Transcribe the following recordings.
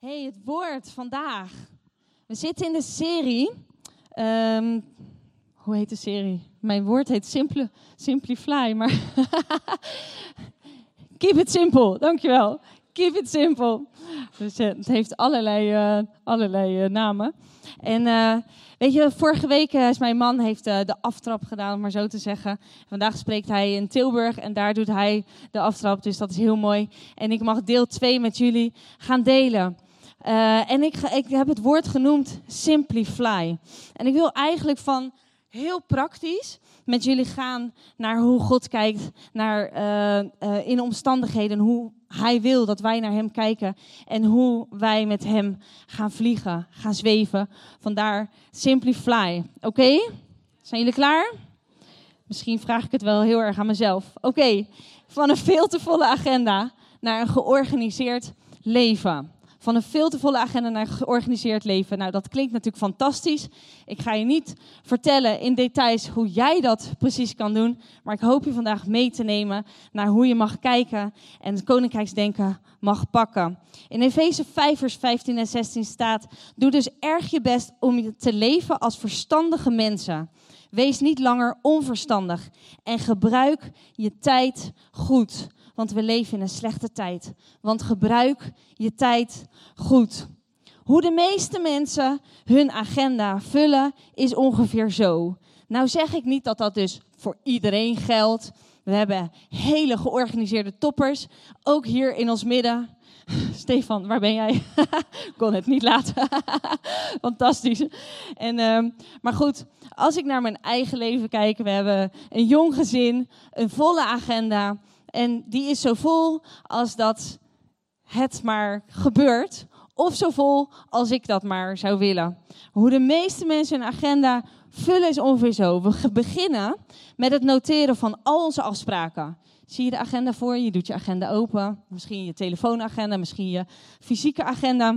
Hey, het woord vandaag. We zitten in de serie. ehm, hoe heet de serie? Mijn woord heet Simple, Simplify, maar. Keep it simple, dankjewel. Keep it simple. Dus eh, het heeft allerlei, eh, allerlei eh, namen. En weet je, vorige week is mijn man heeft de aftrap gedaan, om maar zo te zeggen. Vandaag spreekt hij in Tilburg en daar doet hij de aftrap, dus dat is heel mooi. En ik mag deel 2 met jullie gaan delen. Eh, en ik, ik heb het woord genoemd Simplify. En ik wil eigenlijk van heel praktisch met jullie gaan naar hoe God kijkt naar, eh, eh, in omstandigheden. Hoe Hij wil dat wij naar Hem kijken. En hoe wij met Hem gaan vliegen, gaan zweven. Vandaar Simplify. Oké? Zijn jullie klaar? Misschien vraag ik het wel heel erg aan mezelf. Oké, van een veel te volle agenda naar een georganiseerd leven. Van een veel te volle agenda naar georganiseerd leven. Nou, dat klinkt natuurlijk fantastisch. Ik ga je niet vertellen in details hoe jij dat precies kan doen. Maar ik hoop je vandaag mee te nemen naar hoe je mag kijken en het koninkrijksdenken mag pakken. In Efeze 5, vers 15 en 16 staat: Doe dus erg je best om te leven als verstandige mensen. Wees niet langer onverstandig en gebruik je tijd goed. Want we leven in een slechte tijd. Want gebruik je tijd goed. Hoe de meeste mensen hun agenda vullen is ongeveer zo. Nou zeg ik niet dat dat dus voor iedereen geldt. We hebben hele georganiseerde toppers, ook hier in ons midden. Stefan, waar ben jij? Ik kon het niet laten. Fantastisch. En, ehm, maar goed, als ik naar mijn eigen leven kijk, we hebben een jong gezin, een volle agenda. En die is zo vol als dat het maar gebeurt. Of zo vol als ik dat maar zou willen. Hoe de meeste mensen hun agenda vullen is ongeveer zo. We beginnen met het noteren van al onze afspraken. Zie je de agenda voor je? Je doet je agenda open. Misschien je telefoonagenda, misschien je fysieke agenda.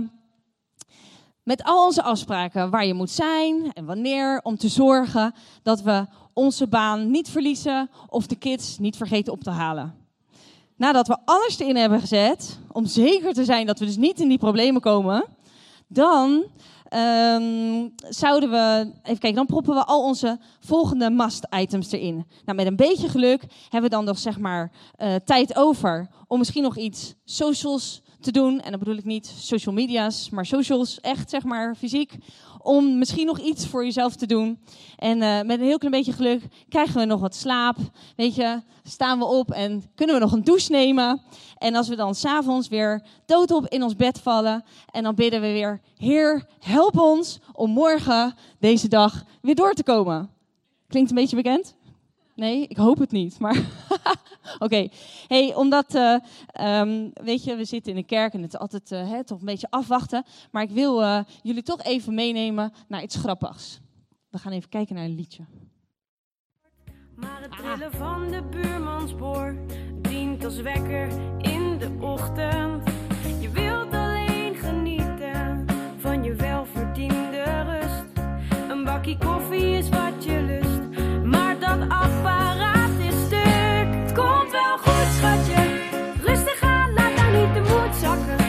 Met al onze afspraken waar je moet zijn en wanneer. Om te zorgen dat we onze baan niet verliezen of de kids niet vergeten op te halen. Nadat we alles erin hebben gezet, om zeker te zijn dat we dus niet in die problemen komen, dan ehm, zouden we, even kijken, dan proppen we al onze volgende must-items erin. Nou, met een beetje geluk hebben we dan nog zeg maar eh, tijd over om misschien nog iets socials te doen. En dan bedoel ik niet social media's, maar socials, echt zeg maar fysiek. Om misschien nog iets voor jezelf te doen. En eh, met een heel klein beetje geluk krijgen we nog wat slaap. Weet je, staan we op en kunnen we nog een douche nemen. En als we dan s'avonds weer doodop in ons bed vallen. En dan bidden we weer, Heer, help ons om morgen deze dag weer door te komen. Klinkt een beetje bekend? Nee, ik hoop het niet. Maar oké. Hey, omdat, eh, ehm, weet je, we zitten in de kerk en het is altijd eh, hè, toch een beetje afwachten. Maar ik wil eh, jullie toch even meenemen naar iets grappigs. We gaan even kijken naar een liedje. Maar het trillen van de buurmansboor dient als wekker in de ochtend. Je wilt alleen genieten van je welverdiende rust. Een bakje koffie is wat je lust, maar dat apparaat chakra.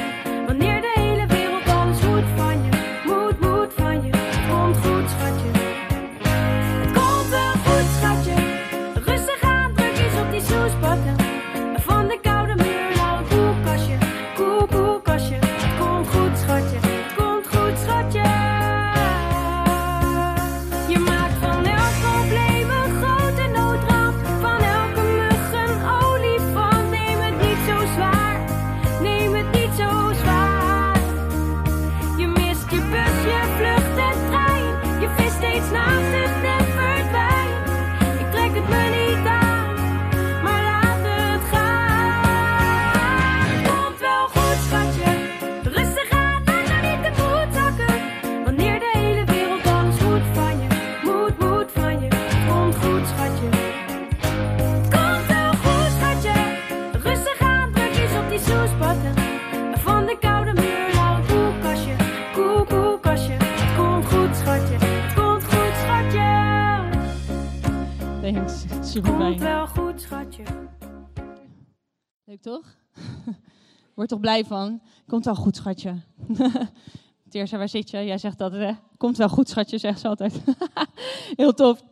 Word toch blij van? Komt wel goed, schatje. Teersa, waar zit je? Jij zegt dat, hè? Komt wel goed, schatje, zegt ze altijd. Heel tof.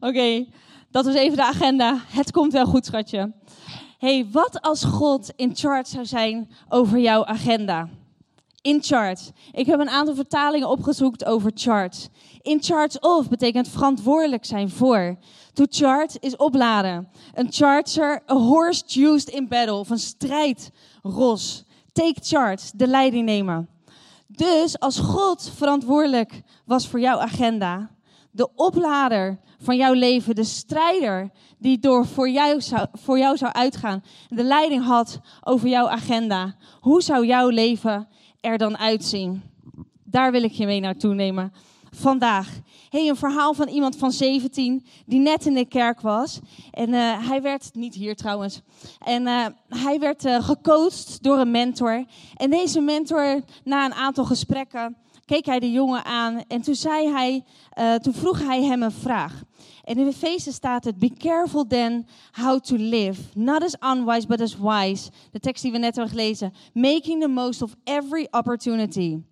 Oké, dat was even de agenda. Het komt wel goed, schatje. hey, wat als God in charge zou zijn over jouw agenda? In charge. Ik heb een aantal vertalingen opgezocht over charge. In charge of betekent verantwoordelijk zijn voor. To charge is opladen. Een charger, a horse used in battle. Of een strijdros. Take charge, de leiding nemen. Dus als God verantwoordelijk was voor jouw agenda, de oplader van jouw leven, de strijder die door voor jou, zou, voor jou zou uitgaan, de leiding had over jouw agenda, hoe zou jouw leven er dan uitzien? Daar wil ik je mee naartoe nemen vandaag. Hey, een verhaal van iemand van 17 die net in de kerk was. En uh, hij werd, niet hier trouwens, en uh, hij werd uh, gecoacht door een mentor. En deze mentor, na een aantal gesprekken, keek hij de jongen aan. En toen, zei hij, toen vroeg hij hem een vraag. En in feesten staat het: Be careful then how to live. Not as unwise, but as wise. De tekst die we net hebben gelezen. Making the most of every opportunity.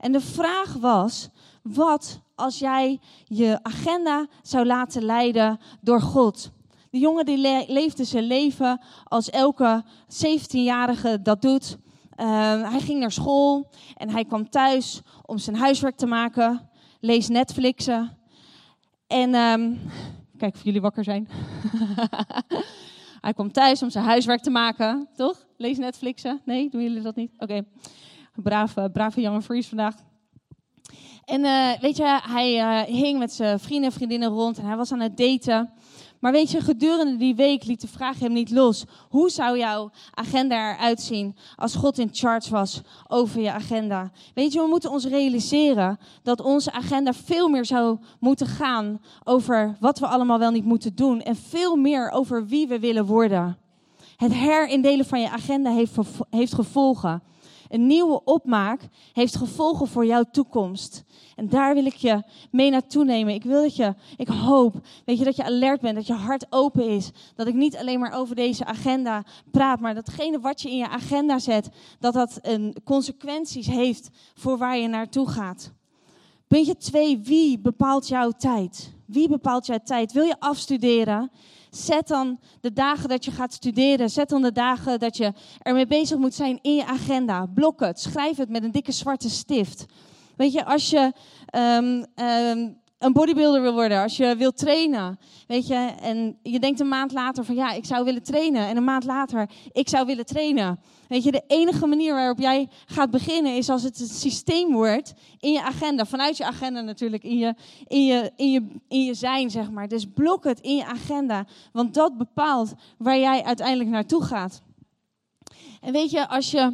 En de vraag was: wat als jij je agenda zou laten leiden door God? De jongen die le leefde zijn leven als elke 17-jarige dat doet. Uh, hij ging naar school en hij kwam thuis om zijn huiswerk te maken. Lees Netflixen. En um, kijk of jullie wakker zijn. hij kwam thuis om zijn huiswerk te maken, toch? Lees Netflixen? Nee, doen jullie dat niet? Oké. Brave, brave jonge Freeze vandaag. En uh, weet je, hij uh, hing met zijn vrienden en vriendinnen rond en hij was aan het daten. Maar weet je, gedurende die week liet de vraag hem niet los. Hoe zou jouw agenda eruit zien als God in charge was over je agenda? Weet je, we moeten ons realiseren dat onze agenda veel meer zou moeten gaan over wat we allemaal wel niet moeten doen. En veel meer over wie we willen worden. Het herindelen van je agenda heeft, heeft gevolgen. Een nieuwe opmaak heeft gevolgen voor jouw toekomst. En daar wil ik je mee naartoe nemen. Ik wil dat je, ik hoop, weet je, dat je alert bent, dat je hart open is. Dat ik niet alleen maar over deze agenda praat, maar datgene wat je in je agenda zet, dat dat een consequenties heeft voor waar je naartoe gaat. Puntje twee, wie bepaalt jouw tijd? Wie bepaalt jouw tijd? Wil je afstuderen? Zet dan de dagen dat je gaat studeren, zet dan de dagen dat je ermee bezig moet zijn in je agenda. Blok het, schrijf het met een dikke zwarte stift. Weet je, als je um, um, een bodybuilder wil worden, als je wilt trainen, weet je, en je denkt een maand later van ja, ik zou willen trainen, en een maand later, ik zou willen trainen. Weet je, de enige manier waarop jij gaat beginnen is als het een systeem wordt in je agenda, vanuit je agenda natuurlijk, in je, in je, in je, in je zijn, zeg maar. Dus blok het in je agenda, want dat bepaalt waar jij uiteindelijk naartoe gaat. En weet je, als je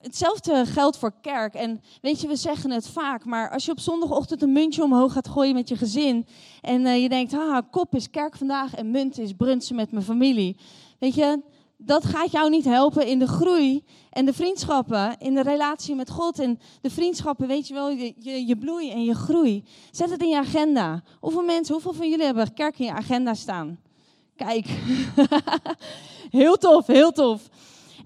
Hetzelfde geldt voor kerk. En weet je, we zeggen het vaak, maar als je op zondagochtend een muntje omhoog gaat gooien met je gezin. En uh, je denkt, haha, kop is kerk vandaag en munt is brunsen met mijn familie. Weet je, dat gaat jou niet helpen in de groei en de vriendschappen, in de relatie met God. En de vriendschappen, weet je wel, je, je, je bloei en je groei. Zet het in je agenda. Hoeveel mensen, hoeveel van jullie hebben kerk in je agenda staan? Kijk, heel tof, heel tof.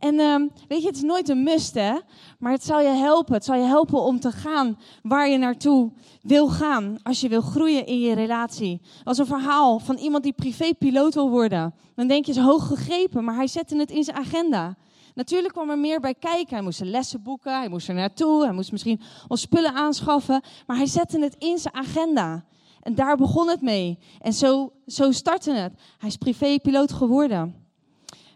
En um, weet je, het is nooit een must, hè? Maar het zal je helpen. Het zal je helpen om te gaan waar je naartoe wil gaan. Als je wil groeien in je relatie. Als een verhaal van iemand die privépiloot wil worden. Dan denk je, is hoog gegrepen, maar hij zette het in zijn agenda. Natuurlijk kwam er meer bij kijken. Hij moest lessen boeken, hij moest er naartoe, hij moest misschien ons spullen aanschaffen. Maar hij zette het in zijn agenda. En daar begon het mee. En zo, zo startte het. Hij is privépiloot geworden.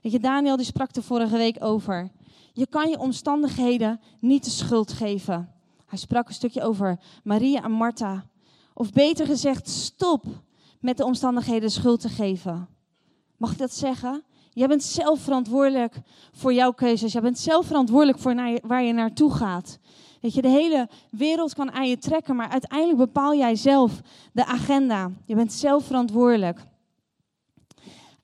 Weet je, Daniel die sprak er vorige week over. Je kan je omstandigheden niet de schuld geven. Hij sprak een stukje over Maria en Martha. Of beter gezegd, stop met de omstandigheden schuld te geven. Mag ik dat zeggen? Jij bent zelf verantwoordelijk voor jouw keuzes. Jij bent zelf verantwoordelijk voor naar waar je naartoe gaat. Weet je, de hele wereld kan aan je trekken, maar uiteindelijk bepaal jij zelf de agenda. Je bent zelf verantwoordelijk.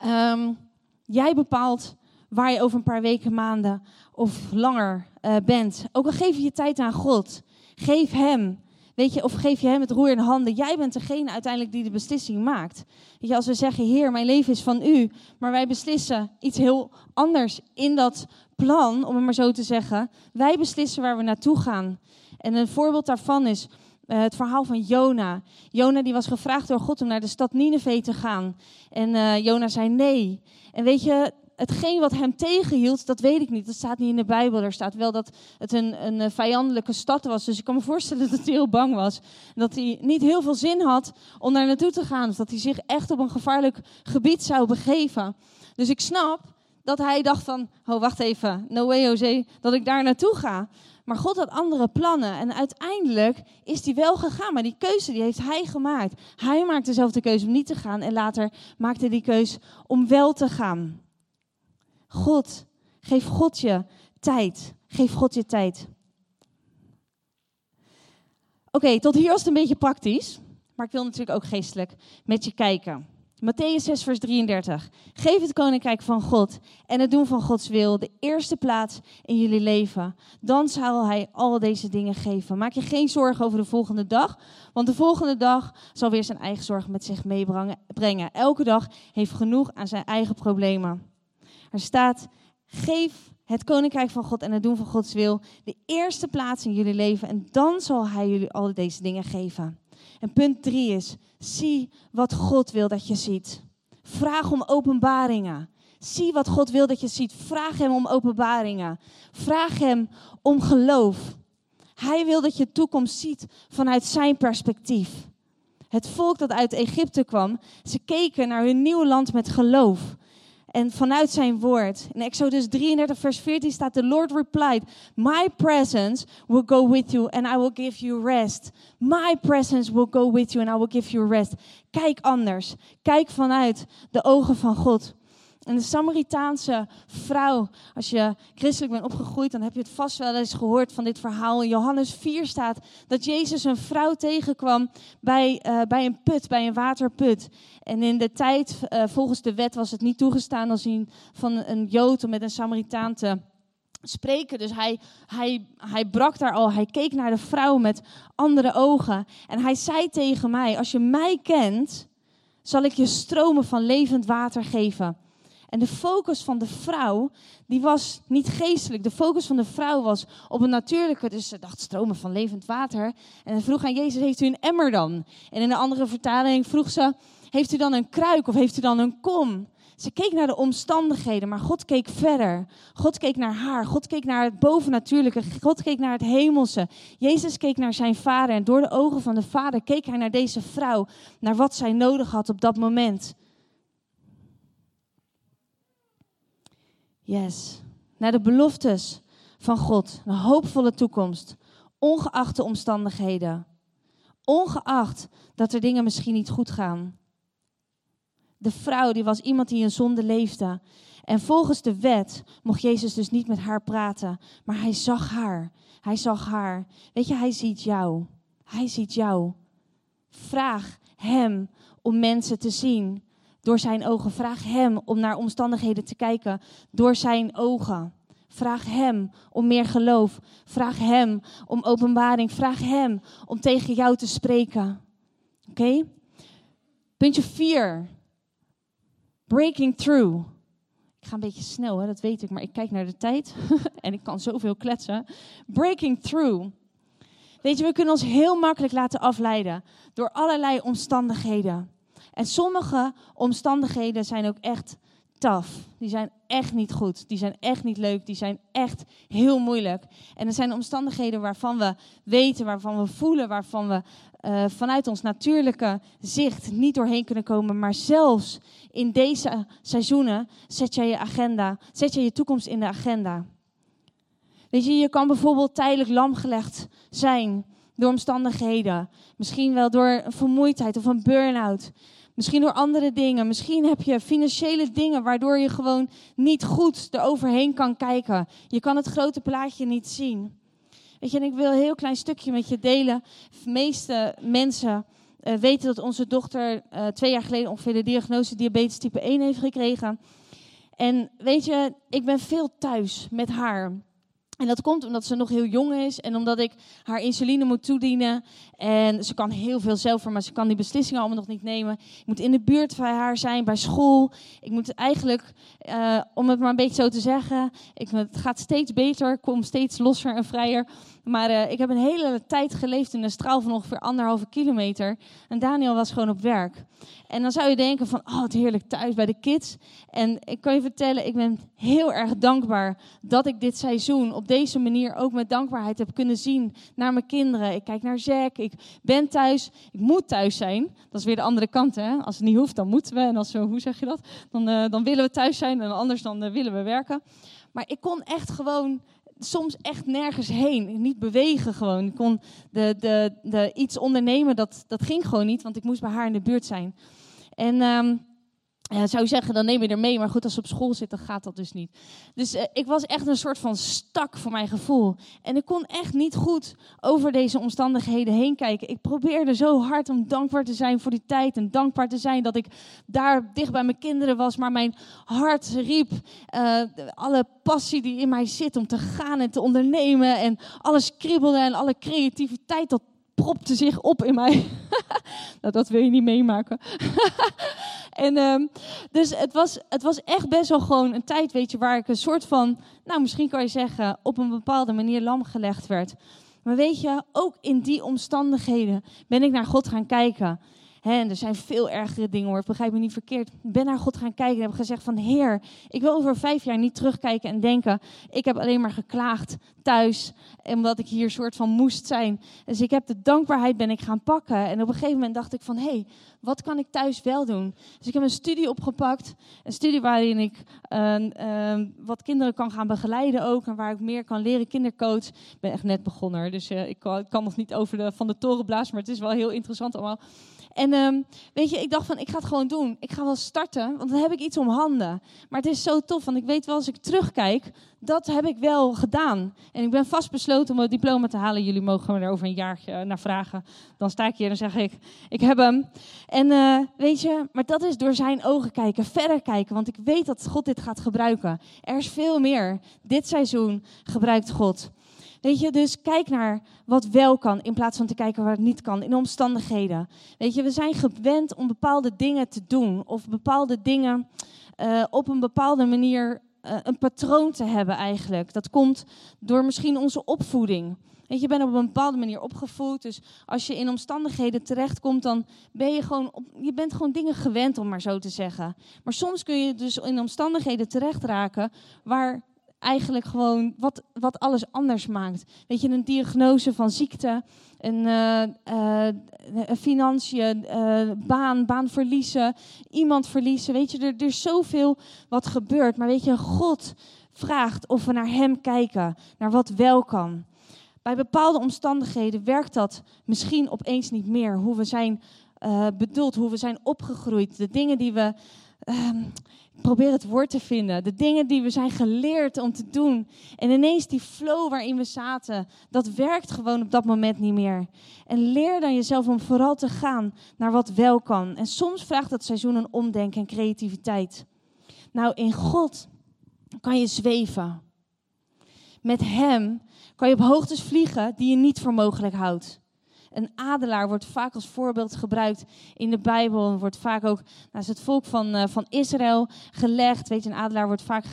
Um, Jij bepaalt waar je over een paar weken, maanden of langer uh, bent. Ook al geef je je tijd aan God. Geef Hem. Weet je, of geef je hem het roer in handen? Jij bent degene uiteindelijk die de beslissing maakt. Je, als we zeggen, Heer, mijn leven is van u, maar wij beslissen iets heel anders in dat plan, om het maar zo te zeggen. Wij beslissen waar we naartoe gaan. En een voorbeeld daarvan is uh, het verhaal van Jona. Jona die was gevraagd door God om naar de stad Nineveh te gaan. En uh, Jona zei nee. En weet je, hetgeen wat hem tegenhield, dat weet ik niet. Dat staat niet in de Bijbel. Er staat wel dat het een, een vijandelijke stad was. Dus ik kan me voorstellen dat hij heel bang was. Dat hij niet heel veel zin had om daar naartoe te gaan. Of dat hij zich echt op een gevaarlijk gebied zou begeven. Dus ik snap dat hij dacht van, oh wacht even, no way Jose, dat ik daar naartoe ga. Maar God had andere plannen en uiteindelijk is hij wel gegaan. Maar die keuze die heeft hij gemaakt. Hij maakte zelf de keuze om niet te gaan en later maakte hij die keuze om wel te gaan. God, geef God je tijd. Geef God je tijd. Oké, tot hier was het een beetje praktisch. Maar ik wil natuurlijk ook geestelijk met je kijken. Matthäus 6, vers 33. Geef het koninkrijk van God en het doen van Gods wil de eerste plaats in jullie leven. Dan zal Hij al deze dingen geven. Maak je geen zorgen over de volgende dag, want de volgende dag zal weer zijn eigen zorgen met zich meebrengen. Elke dag heeft genoeg aan zijn eigen problemen. Er staat: geef het koninkrijk van God en het doen van Gods wil de eerste plaats in jullie leven en dan zal Hij jullie al deze dingen geven. En punt drie is, zie wat God wil dat je ziet. Vraag om openbaringen. Zie wat God wil dat je ziet. Vraag Hem om openbaringen. Vraag Hem om geloof. Hij wil dat je toekomst ziet vanuit Zijn perspectief. Het volk dat uit Egypte kwam, ze keken naar hun nieuw land met geloof. En vanuit zijn woord. In Exodus 33, vers 14 staat: The Lord replied, My presence will go with you and I will give you rest. My presence will go with you and I will give you rest. Kijk anders. Kijk vanuit de ogen van God. En de Samaritaanse vrouw, als je christelijk bent opgegroeid, dan heb je het vast wel eens gehoord van dit verhaal. In Johannes 4 staat dat Jezus een vrouw tegenkwam bij, uh, bij een put, bij een waterput. En in de tijd, uh, volgens de wet, was het niet toegestaan als een, van een Jood om met een Samaritaan te spreken. Dus hij, hij, hij brak daar al, hij keek naar de vrouw met andere ogen. En hij zei tegen mij, als je mij kent, zal ik je stromen van levend water geven. En de focus van de vrouw, die was niet geestelijk. De focus van de vrouw was op een natuurlijke, dus ze dacht stromen van levend water. En vroeg aan Jezus, heeft u een emmer dan? En in een andere vertaling vroeg ze, heeft u dan een kruik of heeft u dan een kom? Ze keek naar de omstandigheden, maar God keek verder. God keek naar haar. God keek naar het bovennatuurlijke. God keek naar het hemelse. Jezus keek naar zijn vader. En door de ogen van de vader keek hij naar deze vrouw. Naar wat zij nodig had op dat moment. Yes. Naar de beloftes van God. Een hoopvolle toekomst. Ongeacht de omstandigheden. Ongeacht dat er dingen misschien niet goed gaan. De vrouw die was iemand die in zonde leefde. En volgens de wet mocht Jezus dus niet met haar praten. Maar hij zag haar. Hij zag haar. Weet je, hij ziet jou. Hij ziet jou. Vraag hem om mensen te zien door zijn ogen. Vraag Hem om naar omstandigheden te kijken door zijn ogen. Vraag Hem om meer geloof. Vraag Hem om openbaring. Vraag Hem om tegen jou te spreken. Oké? Puntje 4. Breaking through. Ik ga een beetje snel, hè, dat weet ik, maar ik kijk naar de tijd en ik kan zoveel kletsen. Breaking through. Weet je, we kunnen ons heel makkelijk laten afleiden door allerlei omstandigheden. En sommige omstandigheden zijn ook echt tough. Die zijn echt niet goed. Die zijn echt niet leuk. Die zijn echt heel moeilijk. En er zijn omstandigheden waarvan we weten, waarvan we voelen, waarvan we uh, vanuit ons natuurlijke zicht niet doorheen kunnen komen. Maar zelfs in deze seizoenen zet jij je agenda, zet je je toekomst in de agenda. Weet je, je kan bijvoorbeeld tijdelijk lamgelegd zijn door omstandigheden. Misschien wel door vermoeidheid of een burn-out. Misschien door andere dingen. Misschien heb je financiële dingen waardoor je gewoon niet goed eroverheen kan kijken. Je kan het grote plaatje niet zien. Weet je, en ik wil een heel klein stukje met je delen. De meeste mensen uh, weten dat onze dochter uh, twee jaar geleden ongeveer de diagnose diabetes type 1 heeft gekregen. En weet je, ik ben veel thuis met haar. En dat komt omdat ze nog heel jong is en omdat ik haar insuline moet toedienen. En ze kan heel veel zelf, maar ze kan die beslissingen allemaal nog niet nemen. Ik moet in de buurt bij haar zijn, bij school. Ik moet eigenlijk, uh, om het maar een beetje zo te zeggen, ik, het gaat steeds beter, ik kom steeds losser en vrijer. Maar uh, ik heb een hele tijd geleefd in een straal van ongeveer anderhalve kilometer. En Daniel was gewoon op werk. En dan zou je denken van, oh, het heerlijk thuis bij de kids. En ik kan je vertellen, ik ben heel erg dankbaar dat ik dit seizoen op deze manier ook met dankbaarheid heb kunnen zien naar mijn kinderen. Ik kijk naar Zack, ik ben thuis, ik moet thuis zijn. Dat is weer de andere kant, hè. Als het niet hoeft, dan moeten we. En als we, hoe zeg je dat? Dan, uh, dan willen we thuis zijn en anders dan uh, willen we werken. Maar ik kon echt gewoon soms echt nergens heen. Niet bewegen gewoon. Ik kon de, de, de, iets ondernemen, dat, dat ging gewoon niet, want ik moest bij haar in de buurt zijn. En um, ja, zou je zeggen, dan neem je er mee. Maar goed, als ze op school zit, dan gaat dat dus niet. Dus uh, ik was echt een soort van stak voor mijn gevoel. En ik kon echt niet goed over deze omstandigheden heen kijken. Ik probeerde zo hard om dankbaar te zijn voor die tijd. En dankbaar te zijn dat ik daar dicht bij mijn kinderen was. Maar mijn hart riep uh, alle passie die in mij zit om te gaan en te ondernemen. En alles kriebelde en alle creativiteit, dat propte zich op in mij. nou, dat wil je niet meemaken. en um, dus het was, het was echt best wel gewoon een tijd, weet je, waar ik een soort van, nou misschien kan je zeggen, op een bepaalde manier lam gelegd werd. Maar weet je, ook in die omstandigheden ben ik naar God gaan kijken. Er zijn veel ergere dingen hoor, begrijp me niet verkeerd. Ik ben naar God gaan kijken en heb gezegd van Heer, ik wil over vijf jaar niet terugkijken en denken, ik heb alleen maar geklaagd thuis, omdat ik hier soort van moest zijn. Dus ik heb de dankbaarheid ben ik gaan pakken. En op een gegeven moment dacht ik van, hé, hey, wat kan ik thuis wel doen? Dus ik heb een studie opgepakt, een studie waarin ik uh, uh, wat kinderen kan gaan begeleiden ook, en waar ik meer kan leren, kindercoach. Ik ben echt net begonnen, dus ik, kan, ik, kan, nog niet over de, van de toren blazen, maar het is wel heel interessant allemaal. En um, weet je, ik dacht van, ik ga het gewoon doen. Ik ga wel starten, want dan heb ik iets om handen. Maar het is zo tof, want ik weet wel als ik terugkijk, dat heb ik wel gedaan. En ik ben vastbesloten om het diploma te halen. Jullie mogen me er over een jaartje naar vragen. Dan sta ik hier en zeg ik, ik heb hem. En uh, weet je, maar dat is door zijn ogen kijken, verder kijken. Want ik weet dat God dit gaat gebruiken. Er is veel meer. Dit seizoen gebruikt God. Weet je, dus kijk naar wat wel kan in plaats van te kijken waar het niet kan in omstandigheden. Weet je, we zijn gewend om bepaalde dingen te doen of bepaalde dingen uh, op een bepaalde manier uh, een patroon te hebben eigenlijk. Dat komt door misschien onze opvoeding. Weet je, je bent op een bepaalde manier opgevoed. Dus als je in omstandigheden terechtkomt, dan ben je gewoon, je bent gewoon dingen gewend, om maar zo te zeggen. Maar soms kun je dus in omstandigheden terecht raken waar eigenlijk gewoon wat, wat alles anders maakt. Weet je, een diagnose van ziekte, een, uh, uh, financiën, uh, baan, baan verliezen, iemand verliezen. Weet je, er, er is zoveel wat gebeurt. Maar weet je, God vraagt of we naar Hem kijken, naar wat wel kan. Bij bepaalde omstandigheden werkt dat misschien opeens niet meer. Hoe we zijn bedoeld, hoe we zijn opgegroeid, de dingen die we ehm, probeer het woord te vinden. De dingen die we zijn geleerd om te doen. En ineens die flow waarin we zaten, dat werkt gewoon op dat moment niet meer. En leer dan jezelf om vooral te gaan naar wat wel kan. En soms vraagt dat seizoen een omdenken en creativiteit. Nou, in God kan je zweven. Met Hem kan je op hoogtes vliegen die je niet voor mogelijk houdt. Een adelaar wordt vaak als voorbeeld gebruikt in de Bijbel. Wordt vaak ook naast het volk van, uh, van Israël gelegd. Weet je, een adelaar wordt vaak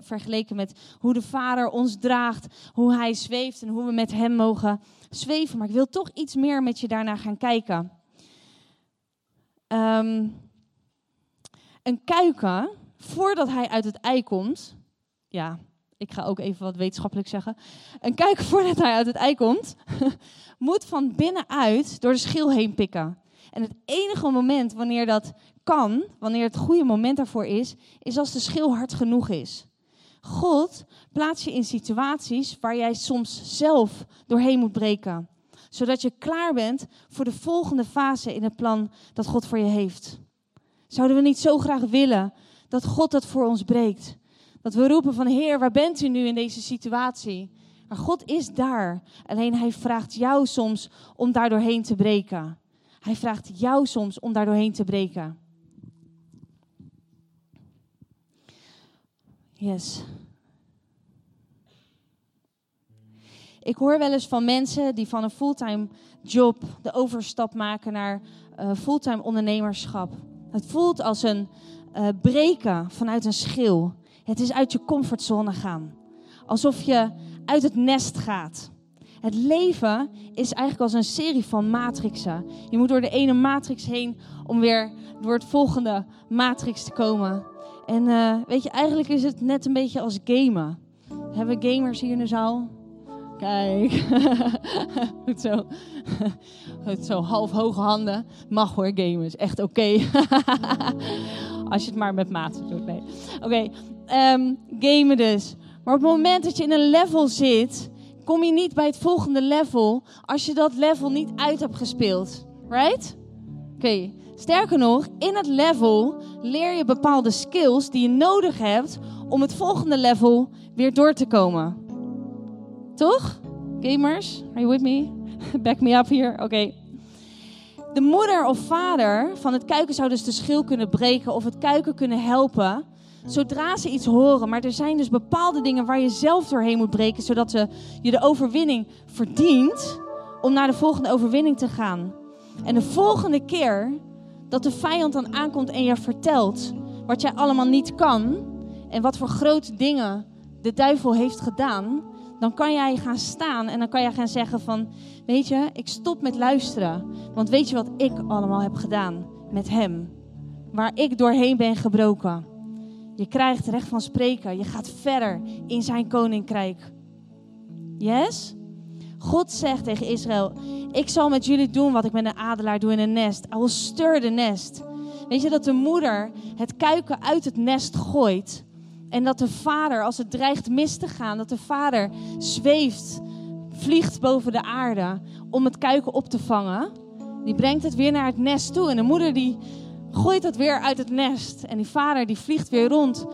vergeleken met hoe de Vader ons draagt. Hoe hij zweeft en hoe we met hem mogen zweven. Maar ik wil toch iets meer met je daarna gaan kijken. Um, een kuiken, voordat hij uit het ei komt. Ja, ik ga ook even wat wetenschappelijk zeggen. Een kuiken voordat hij uit het ei komt, moet van binnenuit door de schil heen pikken. En het enige moment wanneer dat kan, wanneer het goede moment daarvoor is, is als de schil hard genoeg is. God plaatst je in situaties waar jij soms zelf doorheen moet breken. Zodat je klaar bent voor de volgende fase in het plan dat God voor je heeft. Zouden we niet zo graag willen dat God dat voor ons breekt? Dat we roepen van Heer, waar bent u nu in deze situatie? Maar God is daar. Alleen hij vraagt jou soms om daar doorheen te breken. Hij vraagt jou soms om daar doorheen te breken. Yes. Ik hoor wel eens van mensen die van een fulltime job de overstap maken naar uh, fulltime ondernemerschap. Het voelt als een uh, breken vanuit een schil. Het is uit je comfortzone gaan. Alsof je uit het nest gaat. Het leven is eigenlijk als een serie van matrixen. Je moet door de ene matrix heen om weer door het volgende matrix te komen. En uh, weet je, eigenlijk is het net een beetje als gamen. Hebben gamers hier in de zaal? Kijk. Goed zo. Goed zo, half hoge handen. Mag hoor, gamers. Echt oké. Als je het maar met maat doet. Nee. Oké. Um, gamen dus. Maar op het moment dat je in een level zit, kom je niet bij het volgende level als je dat level niet uit hebt gespeeld. Right? Oké. Sterker nog, in het level leer je bepaalde skills die je nodig hebt om het volgende level weer door te komen. Toch? Gamers, are you with me? Back me up hier. Oké. De moeder of vader van het kuiken zou dus de schil kunnen breken of het kuiken kunnen helpen. Zodra ze iets horen. Maar er zijn dus bepaalde dingen waar je zelf doorheen moet breken. Zodat je de overwinning verdient om naar de volgende overwinning te gaan. En de volgende keer dat de vijand dan aankomt en je vertelt wat jij allemaal niet kan. En wat voor grote dingen de duivel heeft gedaan dan kan jij gaan staan en dan kan jij gaan zeggen van, weet je, ik stop met luisteren. Want weet je wat ik allemaal heb gedaan met hem? Waar ik doorheen ben gebroken. Je krijgt recht van spreken. Je gaat verder in zijn koninkrijk. Yes? God zegt tegen Israël: Ik zal met jullie doen wat ik met een adelaar doe in een nest. I will stir the nest. Weet je dat de moeder het kuiken uit het nest gooit en dat de vader, als het dreigt mis te gaan, dat de vader zweeft, vliegt boven de aarde om het kuiken op te vangen. Die brengt het weer naar het nest toe. En de moeder die gooit het weer uit het nest. En die vader die vliegt weer rond.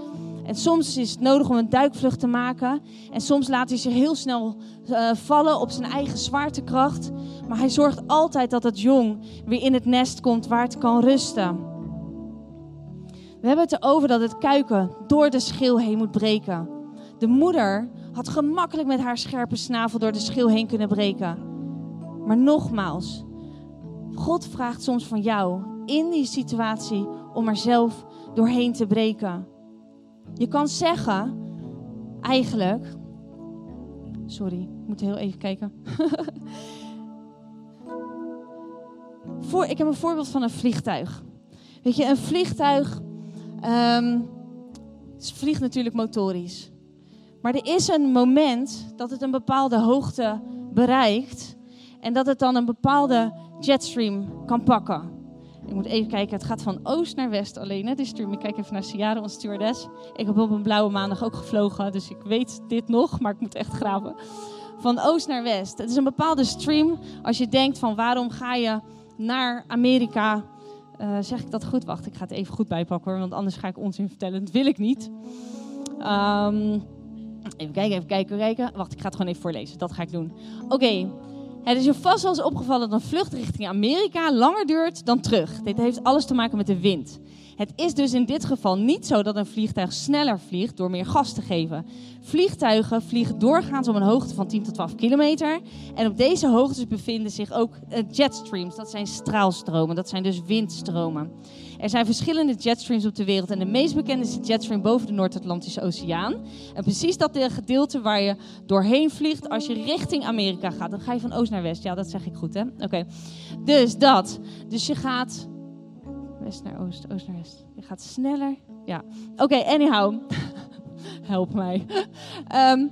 En soms is het nodig om een duikvlucht te maken. En soms laat hij zich heel snel uh, vallen op zijn eigen zwaartekracht. Maar hij zorgt altijd dat het jong weer in het nest komt waar het kan rusten. We hebben het erover dat het kuiken door de schil heen moet breken. De moeder had gemakkelijk met haar scherpe snavel door de schil heen kunnen breken. Maar nogmaals, God vraagt soms van jou in die situatie om er zelf doorheen te breken. Je kan zeggen, eigenlijk. Sorry, ik moet heel even kijken. Voor, ik heb een voorbeeld van een vliegtuig. Weet je, een vliegtuig Um, het vliegt natuurlijk motorisch. Maar er is een moment dat het een bepaalde hoogte bereikt. En dat het dan een bepaalde jetstream kan pakken. Ik moet even kijken, het gaat van oost naar west alleen, hè, stream. Ik kijk even naar Ciara, onze stewardess. Ik heb op een blauwe maandag ook gevlogen, dus ik weet dit nog, maar ik moet echt graven. Van oost naar west. Het is een bepaalde stream als je denkt van waarom ga je naar Amerika uh, zeg ik dat goed? Wacht, ik ga het even goed bijpakken hoor, want anders ga ik onzin vertellen. Dat wil ik niet. Um, even kijken, even kijken, kijken. Wacht, ik ga het gewoon even voorlezen. Dat ga ik doen. Oké. Het is je vast wel eens opgevallen dat een vlucht richting Amerika langer duurt dan terug. Dit heeft alles te maken met de wind. Het is dus in dit geval niet zo dat een vliegtuig sneller vliegt door meer gas te geven. Vliegtuigen vliegen doorgaans om een hoogte van 10 tot 12 kilometer. En op deze hoogtes bevinden zich ook eh, jetstreams. Dat zijn straalstromen, dat zijn dus windstromen. Er zijn verschillende jetstreams op de wereld. En de meest bekende is de jetstream boven de Noord-Atlantische Oceaan. En precies dat gedeelte waar je doorheen vliegt als je richting Amerika gaat. Dan ga je van oost naar west. Ja, dat zeg ik goed, hè? Oké. Dus dat. Dus je gaat west naar oost, oost naar west. Je gaat sneller. Ja. Oké, anyhow. Help mij. Um,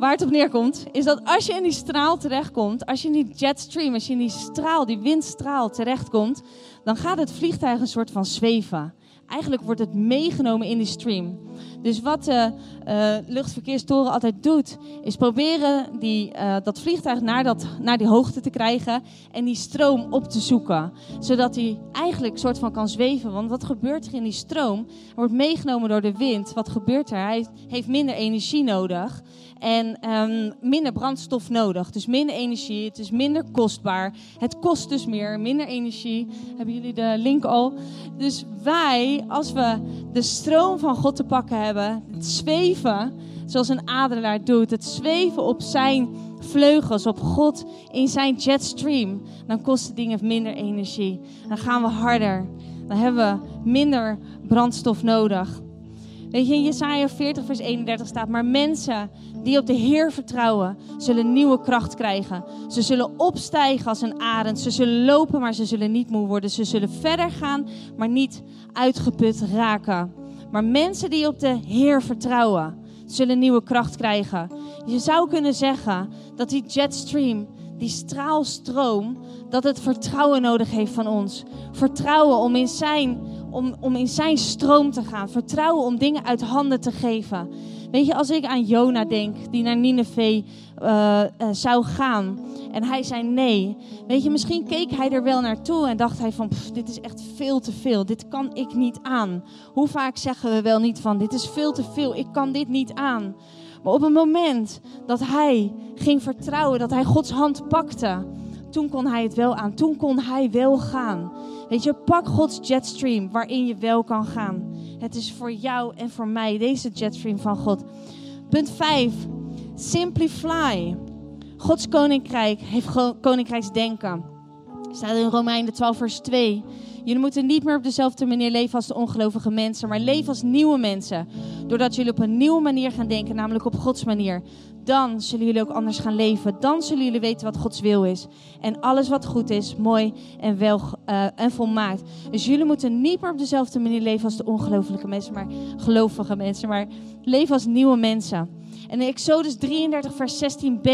waar het op neerkomt, is dat als je in die straal terechtkomt, als je in die jetstream, als je in die straal, die windstraal terechtkomt, dan gaat het vliegtuig een soort van zweven. Eigenlijk wordt het meegenomen in die stream. Dus wat de uh, luchtverkeerstoren altijd doet, is proberen die, uh, dat vliegtuig naar, dat, naar die hoogte te krijgen en die stroom op te zoeken. Zodat hij eigenlijk soort van kan zweven. Want wat gebeurt er in die stroom? Hij wordt meegenomen door de wind. Wat gebeurt er? Hij heeft minder energie nodig en um, minder brandstof nodig. Dus minder energie, het is minder kostbaar. Het kost dus meer, minder energie. Hebben jullie de link al? Dus wij, als we de stroom van God te pakken hebben het zweven zoals een adelaar doet, het zweven op zijn vleugels, op God in zijn jetstream, dan kosten dingen minder energie. Dan gaan we harder. Dan hebben we minder brandstof nodig. Weet je, in Jesaja 40 vers 31 staat, maar mensen die op de Heer vertrouwen, zullen nieuwe kracht krijgen. Ze zullen opstijgen als een arend. Ze zullen lopen, maar ze zullen niet moe worden. Ze zullen verder gaan, maar niet uitgeput raken. Maar mensen die op de Heer vertrouwen, zullen nieuwe kracht krijgen. Je zou kunnen zeggen dat die jetstream, die straalstroom, dat het vertrouwen nodig heeft van ons. Vertrouwen om in zijn, om, om in zijn stroom te gaan. Vertrouwen om dingen uit handen te geven. Weet je, als ik aan Jona denk, die naar Nineveh uh, zou gaan. En hij zei nee. Weet je, misschien keek hij er wel naartoe en dacht hij van, dit is echt veel te veel. Dit kan ik niet aan. Hoe vaak zeggen we wel niet van, dit is veel te veel. Ik kan dit niet aan. Maar op het moment dat hij ging vertrouwen, dat hij Gods hand pakte, toen kon hij het wel aan. Toen kon hij wel gaan. Weet je, pak Gods jetstream waarin je wel kan gaan. Het is voor jou en voor mij deze jetstream van God. Punt 5. Simply fly. Gods koninkrijk heeft koninkrijksdenken. Staat in Romeinen 12 vers 2. Jullie moeten niet meer op dezelfde manier leven als de ongelovige mensen, maar leven als nieuwe mensen. Doordat jullie op een nieuwe manier gaan denken, namelijk op Gods manier. Dan zullen jullie ook anders gaan leven. Dan zullen jullie weten wat Gods wil is. En alles wat goed is, mooi en, wel, uh, en volmaakt. Dus jullie moeten niet meer op dezelfde manier leven als de ongelovige mensen, maar gelovige mensen. Maar leven als nieuwe mensen. En in Exodus 33, vers 16b.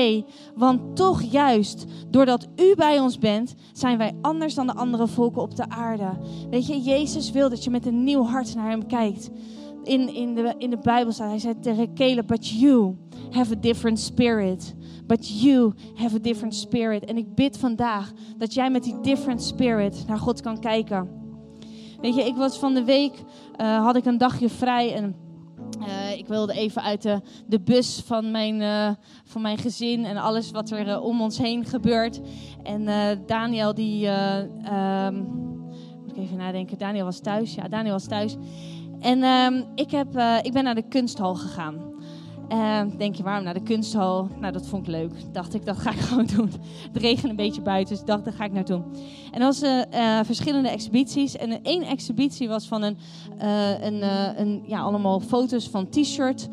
Want toch juist, doordat u bij ons bent, zijn wij anders dan de andere volken op de aarde. Weet je, Jezus wil dat je met een nieuw hart naar hem kijkt. In, in, de, in de Bijbel staat, hij zei tegen Caleb, but you have a different spirit. But you have a different spirit. En ik bid vandaag dat jij met die different spirit naar God kan kijken. Weet je, ik was van de week, uh, had ik een dagje vrij en uh, ik wilde even uit de, de bus van mijn, uh, van mijn gezin en alles wat er om ons heen gebeurt. En Daniel, die. Um, moet ik even nadenken. Daniel was thuis. Ja, Daniel was thuis. En um, ik, heb, ik ben naar de kunsthal gegaan. Uh, denk je, waarom naar de kunsthal? Nou, dat vond ik leuk. Dacht ik, dat ga ik gewoon doen. Het regende een beetje buiten, dus ik dacht, daar ga ik naartoe. En er was uh, verschillende exhibities. En één exhibitie was van een, uh, een, een, ja, allemaal foto's van t-shirt.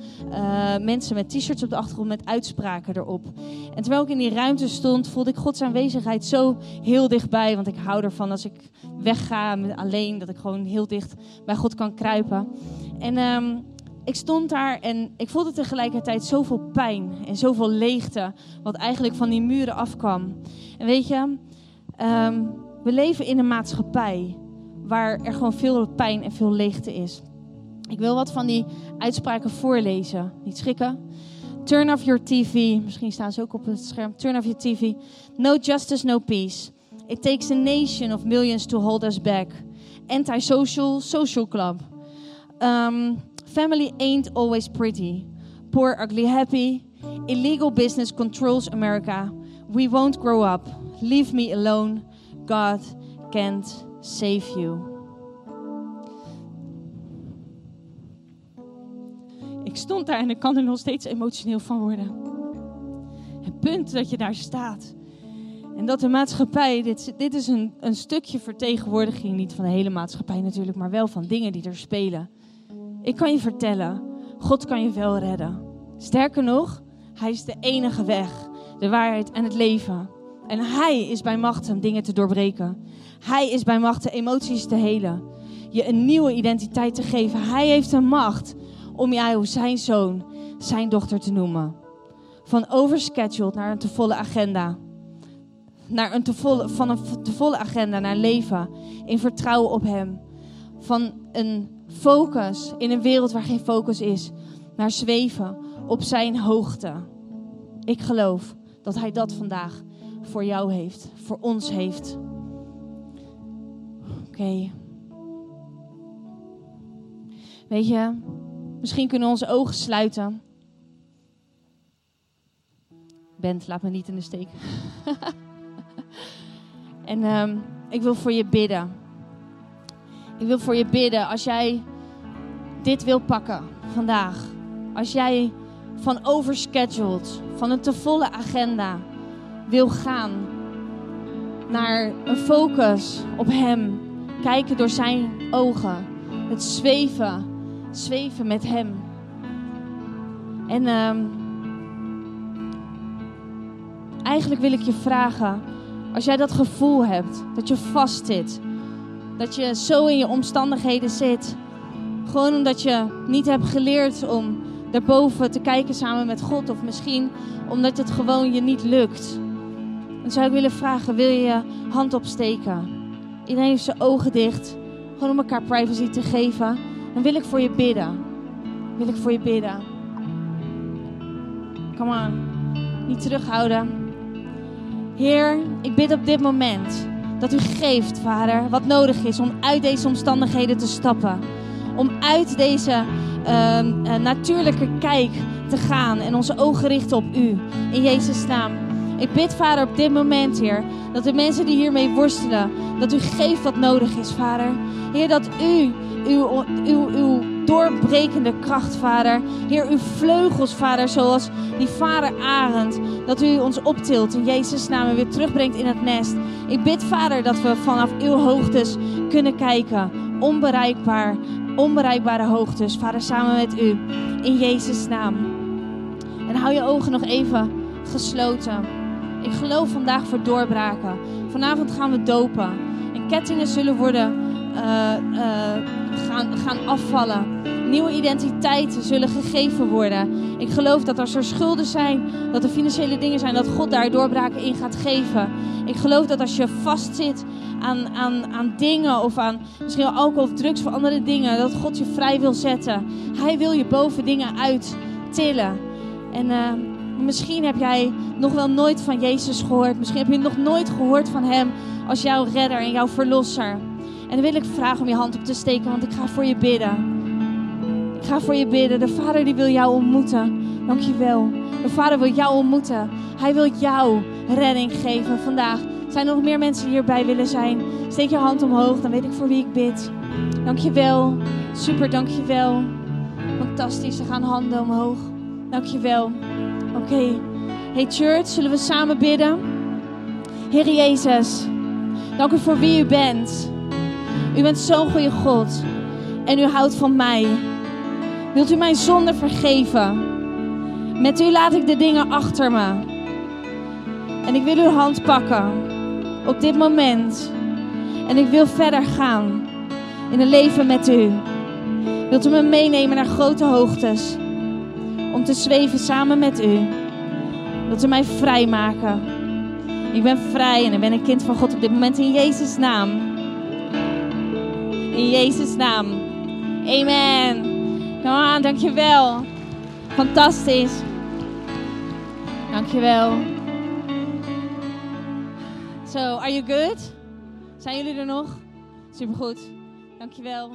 mensen met t-shirts op de achtergrond met uitspraken erop. En terwijl ik in die ruimte stond, voelde ik Gods aanwezigheid zo heel dichtbij. Want ik hou ervan als ik wegga alleen, dat ik gewoon heel dicht bij God kan kruipen. En... Um, ik stond daar en ik voelde tegelijkertijd zoveel pijn en zoveel leegte, wat eigenlijk van die muren afkwam. En weet je, um, we leven in een maatschappij waar er gewoon veel pijn en veel leegte is. Ik wil wat van die uitspraken voorlezen. Niet schrikken. Turn off your TV. Misschien staan ze ook op het scherm. Turn off your TV. No justice, no peace. It takes a nation of millions to hold us back. Antisocial, social club. Um, Family ain't always pretty. Poor, ugly, happy. Illegal business controls America. We won't grow up. Leave me alone. God can't save you. Ik stond daar en ik kan er nog steeds emotioneel van worden. Het punt dat je daar staat. En dat de maatschappij, dit, dit is een, een stukje vertegenwoordiging, niet van de hele maatschappij natuurlijk, maar wel van dingen die er spelen. Ik kan je vertellen, God kan je wel redden. Sterker nog, Hij is de enige weg, de waarheid en het leven. En Hij is bij macht om dingen te doorbreken. Hij is bij macht de emoties te helen. Je een nieuwe identiteit te geven. Hij heeft de macht om jou zijn zoon, zijn dochter te noemen. Van overscheduled naar een te volle agenda. Naar een te volle, van een te volle agenda naar leven. In vertrouwen op Hem. Van een focus in een wereld waar geen focus is, naar zweven op zijn hoogte. Ik geloof dat hij dat vandaag voor jou heeft, voor ons heeft. Oké. Weet je, misschien kunnen we onze ogen sluiten. Bent, laat me niet in de steek. en um, ik wil voor je bidden. Ik wil voor je bidden als jij dit wil pakken vandaag, als jij van overscheduled, van een te volle agenda wil gaan naar een focus op Hem, kijken door Zijn ogen, het zweven, zweven met Hem. En ehm, eigenlijk wil ik je vragen, als jij dat gevoel hebt, dat je vast zit, dat je zo in je omstandigheden zit, gewoon omdat je niet hebt geleerd om daarboven te kijken samen met God, of misschien omdat het gewoon je niet lukt, dan zou ik willen vragen: wil je je hand opsteken? Iedereen heeft zijn ogen dicht, gewoon om elkaar privacy te geven. Dan wil ik voor je bidden. Wil ik voor je bidden. Come on. Niet terughouden. Heer, ik bid op dit moment dat u geeft, Vader, wat nodig is om uit deze omstandigheden te stappen. Om uit deze ehm, eh, natuurlijke kijk te gaan en onze ogen richten op u. In Jezus' naam. Ik bid, Vader, op dit moment, Heer, dat de mensen die hiermee worstelen, dat u geeft wat nodig is, Vader. Heer, dat u, uw, uw, uw doorbrekende kracht, Vader. Heer, uw vleugels, Vader, zoals die vader Arend, dat u ons optilt in Jezus' naam en weer terugbrengt in het nest. Ik bid, Vader, dat we vanaf uw hoogtes kunnen kijken. Onbereikbaar, onbereikbare hoogtes, Vader, samen met u. In Jezus' naam. En hou je ogen nog even gesloten. Ik geloof vandaag voor doorbraken. Vanavond gaan we dopen. En kettingen zullen worden gaan, gaan afvallen. Nieuwe identiteiten zullen gegeven worden. Ik geloof dat als er schulden zijn, dat er financiële dingen zijn, dat God daar doorbraken in gaat geven. Ik geloof dat als je vastzit aan, aan, aan dingen of aan misschien alcohol of drugs of andere dingen, dat God je vrij wil zetten. Hij wil je boven dingen uittillen. En uh, misschien heb jij nog wel nooit van Jezus gehoord. Misschien heb je nog nooit gehoord van Hem als jouw redder en jouw verlosser. En dan wil ik vragen om je hand op te steken, want ik ga voor je bidden. Ik ga voor je bidden. De Vader die wil jou ontmoeten. Dankjewel. De Vader wil jou ontmoeten. Hij wil jou redding geven vandaag. Zijn er nog meer mensen die hierbij willen zijn? Steek je hand omhoog, dan weet ik voor wie ik bid. Dankjewel. Super, dankjewel. Fantastisch, er gaan handen omhoog. Dankjewel. Oké. Hey church, zullen we samen bidden? Heer Jezus, dank u voor wie u bent. U bent zo'n goede God. En u houdt van mij. Wilt u mijn zonde vergeven? Met u laat ik de dingen achter me. En ik wil uw hand pakken op dit moment. En ik wil verder gaan in een leven met u. Wilt u me meenemen naar grote hoogtes? Om te zweven samen met u. Wilt u mij vrijmaken? Ik ben vrij en ik ben een kind van God op dit moment in Jezus' naam. In Jezus' naam. Amen. Come on, dankjewel. Fantastisch. Dankjewel. So, are you good? Zijn jullie er nog? Supergoed. Dankjewel.